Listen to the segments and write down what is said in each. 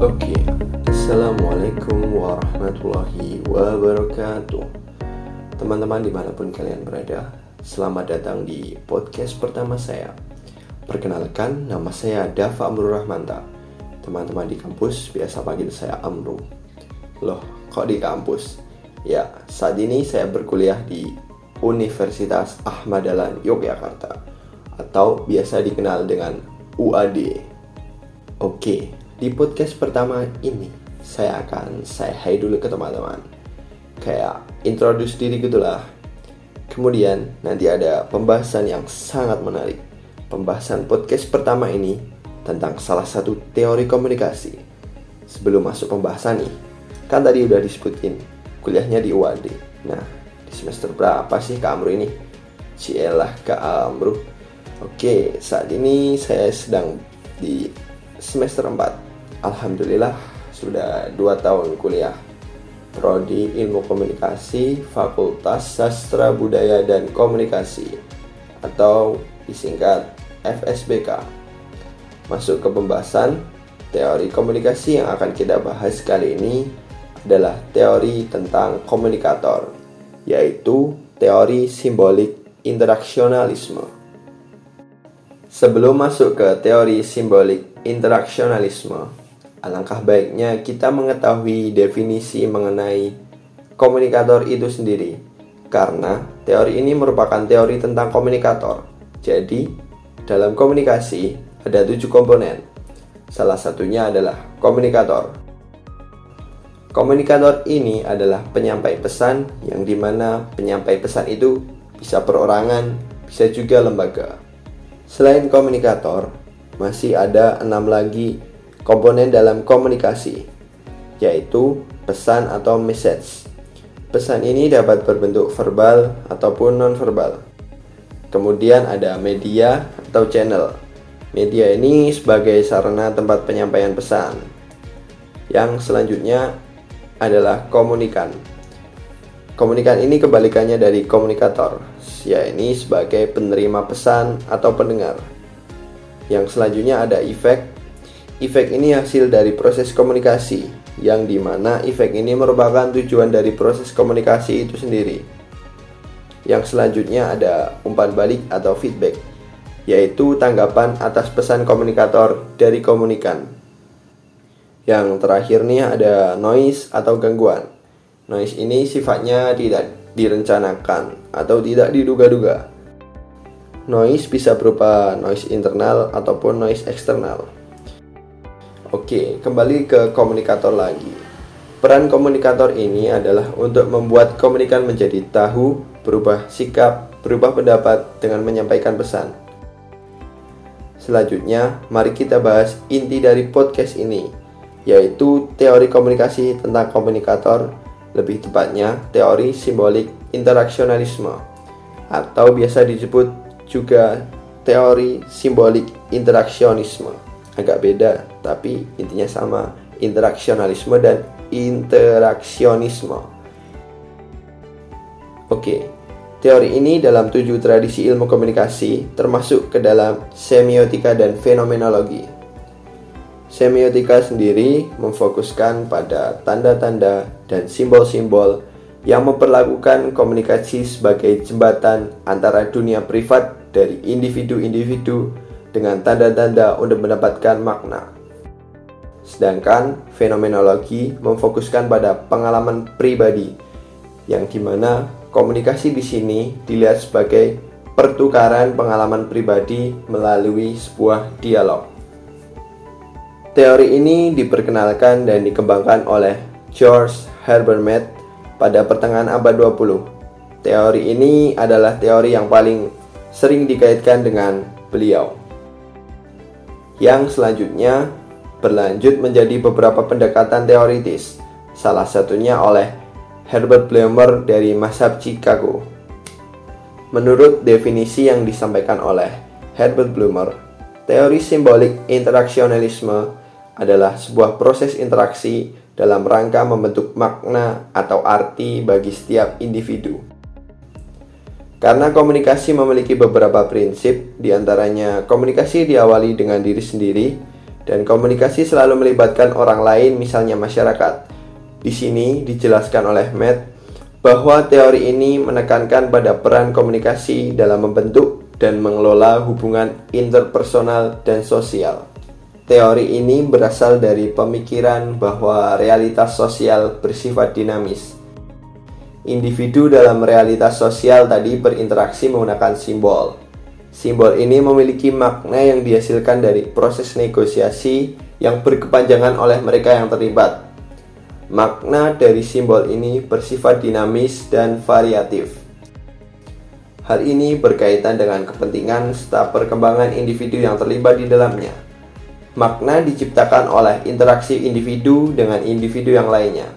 Oke, Assalamualaikum warahmatullahi wabarakatuh. Teman-teman di mana pun kalian berada Selamat datang di podcast pertama saya. Perkenalkan, nama saya Dava Amrul Rahmanta. Teman-teman di kampus biasa panggil saya Amru. Loh, kok di kampus? Ya, saat ini saya berkuliah di Universitas Ahmad Dahlan Yogyakarta Atau biasa dikenal dengan UAD Oke, di podcast pertama ini saya akan saya hai dulu ke teman-teman. Kayak introduce diri gitulah. Kemudian nanti ada pembahasan yang sangat menarik. Pembahasan podcast pertama ini tentang salah satu teori komunikasi. Sebelum masuk pembahasan nih, kan tadi udah disebutin kuliahnya di UAD. Nah, di semester berapa sih Kak Amru ini? Cielah Kak Amru. Oke, saat ini saya sedang di semester 4 Alhamdulillah sudah 2 tahun kuliah. Prodi Ilmu Komunikasi Fakultas Sastra Budaya dan Komunikasi Atau disingkat FSBK Masuk ke pembahasan Teori komunikasi yang akan kita bahas kali ini adalah teori tentang komunikator Yaitu teori simbolik interaksionalisme. Sebelum masuk ke teori simbolik interaksionalisme, alangkah baiknya kita mengetahui definisi mengenai komunikator itu sendiri, karena teori ini merupakan teori tentang komunikator. Jadi, dalam komunikasi ada tujuh komponen. Salah satunya adalah komunikator. Komunikator ini adalah penyampai pesan yang di mana penyampai pesan itu bisa perorangan, bisa juga lembaga. Selain komunikator, masih ada enam lagi komponen dalam komunikasi, yaitu pesan atau message. Pesan ini dapat berbentuk verbal ataupun non-verbal. Kemudian ada media atau channel. Media ini sebagai sarana tempat penyampaian pesan. Yang selanjutnya adalah komunikan. Komunikan ini kebalikannya dari komunikator, yaitu sebagai penerima pesan atau pendengar. Yang selanjutnya ada efek. Efek ini hasil dari proses komunikasi, yang di mana efek ini merupakan tujuan dari proses komunikasi itu sendiri. Yang selanjutnya ada umpan balik atau feedback, yaitu tanggapan atas pesan komunikator dari komunikan. Yang terakhir nih ada noise atau gangguan. Noise ini sifatnya tidak direncanakan atau tidak diduga-duga Noise bisa berupa noise internal ataupun noise eksternal. Oke, kembali ke komunikator lagi. Peran komunikator ini adalah untuk membuat komunikan menjadi tahu, berubah sikap, berubah pendapat dengan menyampaikan pesan. Selanjutnya, mari kita bahas inti dari podcast ini, yaitu teori komunikasi tentang komunikator, lebih tepatnya teori simbolik interaksionalisme, atau biasa disebut juga teori simbolik interaksionisme. Agak beda, tapi intinya sama, interaksionalisme dan interaksionisme. Oke, teori ini dalam tujuh tradisi ilmu komunikasi termasuk ke dalam semiotika dan fenomenologi. Semiotika sendiri memfokuskan pada tanda-tanda dan simbol-simbol yang memperlakukan komunikasi sebagai jembatan antara dunia privat dari individu-individu dengan tanda-tanda untuk mendapatkan makna. Sedangkan fenomenologi memfokuskan pada pengalaman pribadi, yang di mana komunikasi di sini dilihat sebagai pertukaran pengalaman pribadi melalui sebuah dialog. Teori ini diperkenalkan dan dikembangkan oleh George Herbert Mead pada pertengahan abad 20. Teori ini adalah teori yang paling sering dikaitkan dengan beliau. Yang selanjutnya berlanjut menjadi beberapa pendekatan teoritis, salah satunya oleh Herbert Blumer dari Masab Chicago. Menurut definisi yang disampaikan oleh Herbert Blumer, teori simbolik interaksionalisme adalah sebuah proses interaksi dalam rangka membentuk makna atau arti bagi setiap individu. Karena komunikasi memiliki beberapa prinsip, di antaranya komunikasi diawali dengan diri sendiri dan komunikasi selalu melibatkan orang lain, misalnya masyarakat. Di sini dijelaskan oleh Matt bahwa teori ini menekankan pada peran komunikasi dalam membentuk dan mengelola hubungan interpersonal dan sosial. Teori ini berasal dari pemikiran bahwa realitas sosial bersifat dinamis. Individu dalam realitas sosial tadi berinteraksi menggunakan simbol. Simbol ini memiliki makna yang dihasilkan dari proses negosiasi yang berkepanjangan oleh mereka yang terlibat. Makna dari simbol ini bersifat dinamis dan variatif. Hal ini berkaitan dengan kepentingan serta perkembangan individu yang terlibat di dalamnya. Makna diciptakan oleh interaksi individu dengan individu yang lainnya,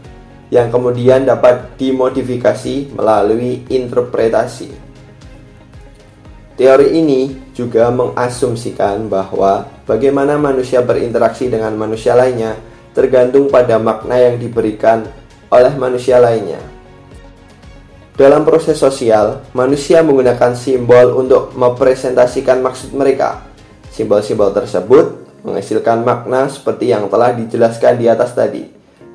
yang kemudian dapat dimodifikasi melalui interpretasi. Teori ini juga mengasumsikan bahwa bagaimana manusia berinteraksi dengan manusia lainnya tergantung pada makna yang diberikan oleh manusia lainnya. Dalam proses sosial, manusia menggunakan simbol untuk mempresentasikan maksud mereka. Simbol-simbol tersebut menghasilkan makna seperti yang telah dijelaskan di atas tadi,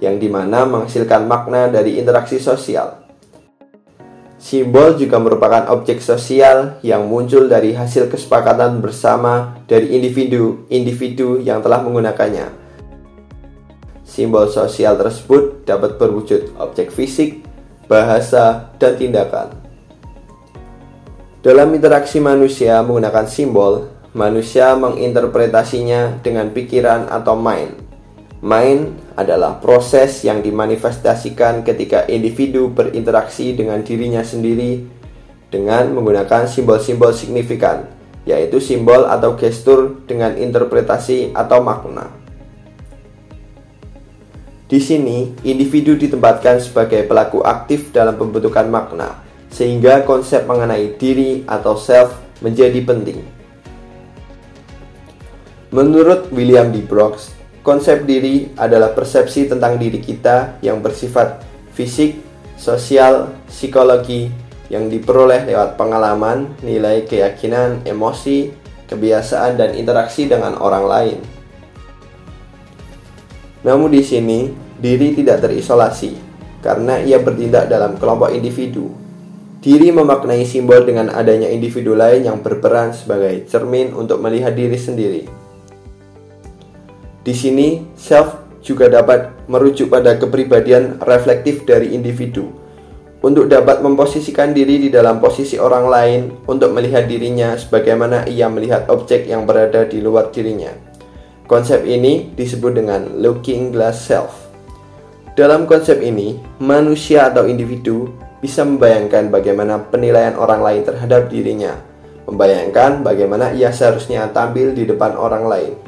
yang di mana menghasilkan makna dari interaksi sosial. Simbol juga merupakan objek sosial yang muncul dari hasil kesepakatan bersama dari individu-individu yang telah menggunakannya. Simbol sosial tersebut dapat berwujud objek fisik, bahasa, dan tindakan. Dalam interaksi manusia menggunakan simbol, manusia menginterpretasinya dengan pikiran atau mind Mind adalah proses yang dimanifestasikan ketika individu berinteraksi dengan dirinya sendiri dengan menggunakan simbol-simbol signifikan, yaitu simbol atau gestur dengan interpretasi atau makna. Di sini, individu ditempatkan sebagai pelaku aktif dalam pembentukan makna, sehingga konsep mengenai diri atau self menjadi penting. Menurut William D. Brooks, Konsep diri adalah persepsi tentang diri kita yang bersifat fisik, sosial, psikologi yang diperoleh lewat pengalaman, nilai keyakinan, emosi, kebiasaan, dan interaksi dengan orang lain. Namun di sini, diri tidak terisolasi karena ia bertindak dalam kelompok individu. Diri memaknai simbol dengan adanya individu lain yang berperan sebagai cermin untuk melihat diri sendiri. Di sini, self juga dapat merujuk pada kepribadian reflektif dari individu untuk dapat memposisikan diri di dalam posisi orang lain untuk melihat dirinya sebagaimana ia melihat objek yang berada di luar dirinya. Konsep ini disebut dengan looking glass self. Dalam konsep ini, manusia atau individu bisa membayangkan bagaimana penilaian orang lain terhadap dirinya, membayangkan bagaimana ia seharusnya tampil di depan orang lain.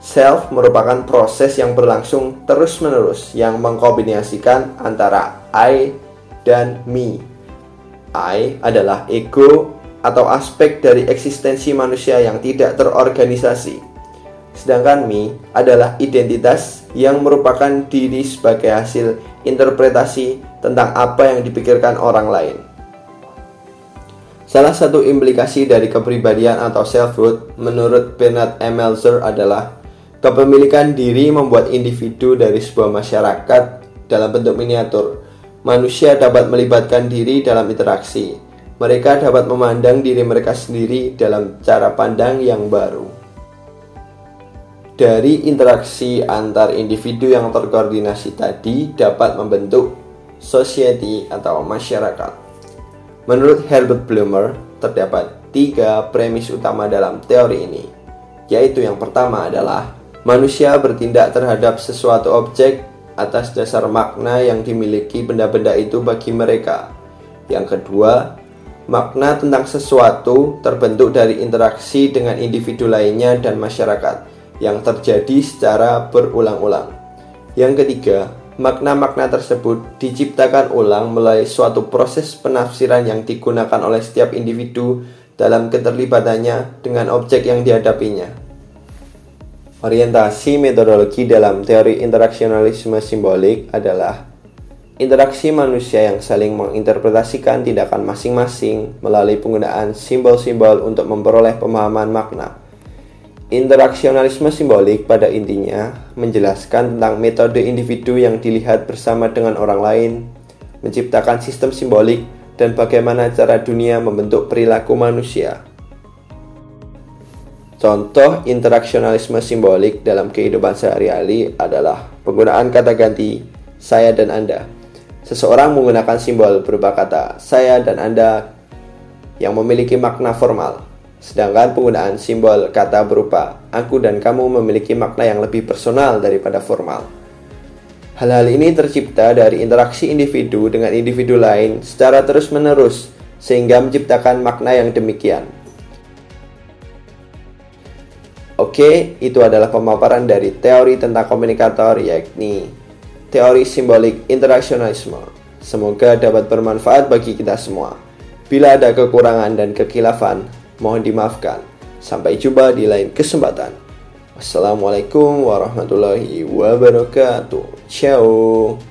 Self merupakan proses yang berlangsung terus-menerus yang mengkombinasikan antara I dan me. I adalah ego atau aspek dari eksistensi manusia yang tidak terorganisasi. Sedangkan me adalah identitas yang merupakan diri sebagai hasil interpretasi tentang apa yang dipikirkan orang lain. Salah satu implikasi dari kepribadian atau selfhood menurut Bernard M. Meltzer adalah Kepemilikan diri membuat individu dari sebuah masyarakat dalam bentuk miniatur. Manusia dapat melibatkan diri dalam interaksi. Mereka dapat memandang diri mereka sendiri dalam cara pandang yang baru. Dari interaksi antar individu yang terkoordinasi tadi dapat membentuk society atau masyarakat. Menurut Herbert Blumer, terdapat tiga premis utama dalam teori ini, yaitu yang pertama adalah Manusia bertindak terhadap sesuatu objek atas dasar makna yang dimiliki benda-benda itu bagi mereka. Yang kedua, makna tentang sesuatu terbentuk dari interaksi dengan individu lainnya dan masyarakat yang terjadi secara berulang-ulang. Yang ketiga, makna-makna tersebut diciptakan ulang melalui suatu proses penafsiran yang digunakan oleh setiap individu dalam keterlibatannya dengan objek yang dihadapinya. Orientasi metodologi dalam teori interaksionalisme simbolik adalah interaksi manusia yang saling menginterpretasikan tindakan masing-masing melalui penggunaan simbol-simbol untuk memperoleh pemahaman makna. Interaksionalisme simbolik pada intinya menjelaskan tentang metode individu yang dilihat bersama dengan orang lain, menciptakan sistem simbolik, dan bagaimana cara dunia membentuk perilaku manusia. Contoh interaksionalisme simbolik dalam kehidupan sehari-hari adalah penggunaan kata ganti saya dan Anda. Seseorang menggunakan simbol berupa kata saya dan Anda yang memiliki makna formal Sedangkan penggunaan simbol kata berupa aku dan kamu memiliki makna yang lebih personal daripada formal. Hal-hal ini tercipta dari interaksi individu dengan individu lain secara terus-menerus sehingga menciptakan makna yang demikian. Oke, itu adalah pemaparan dari teori tentang komunikator yakni teori simbolik interaksionalisme. Semoga dapat bermanfaat bagi kita semua. Bila ada kekurangan dan kekilafan, Mohon dimaafkan. Sampai jumpa di lain kesempatan. Wassalamualaikum warahmatullahi wabarakatuh. Ciao.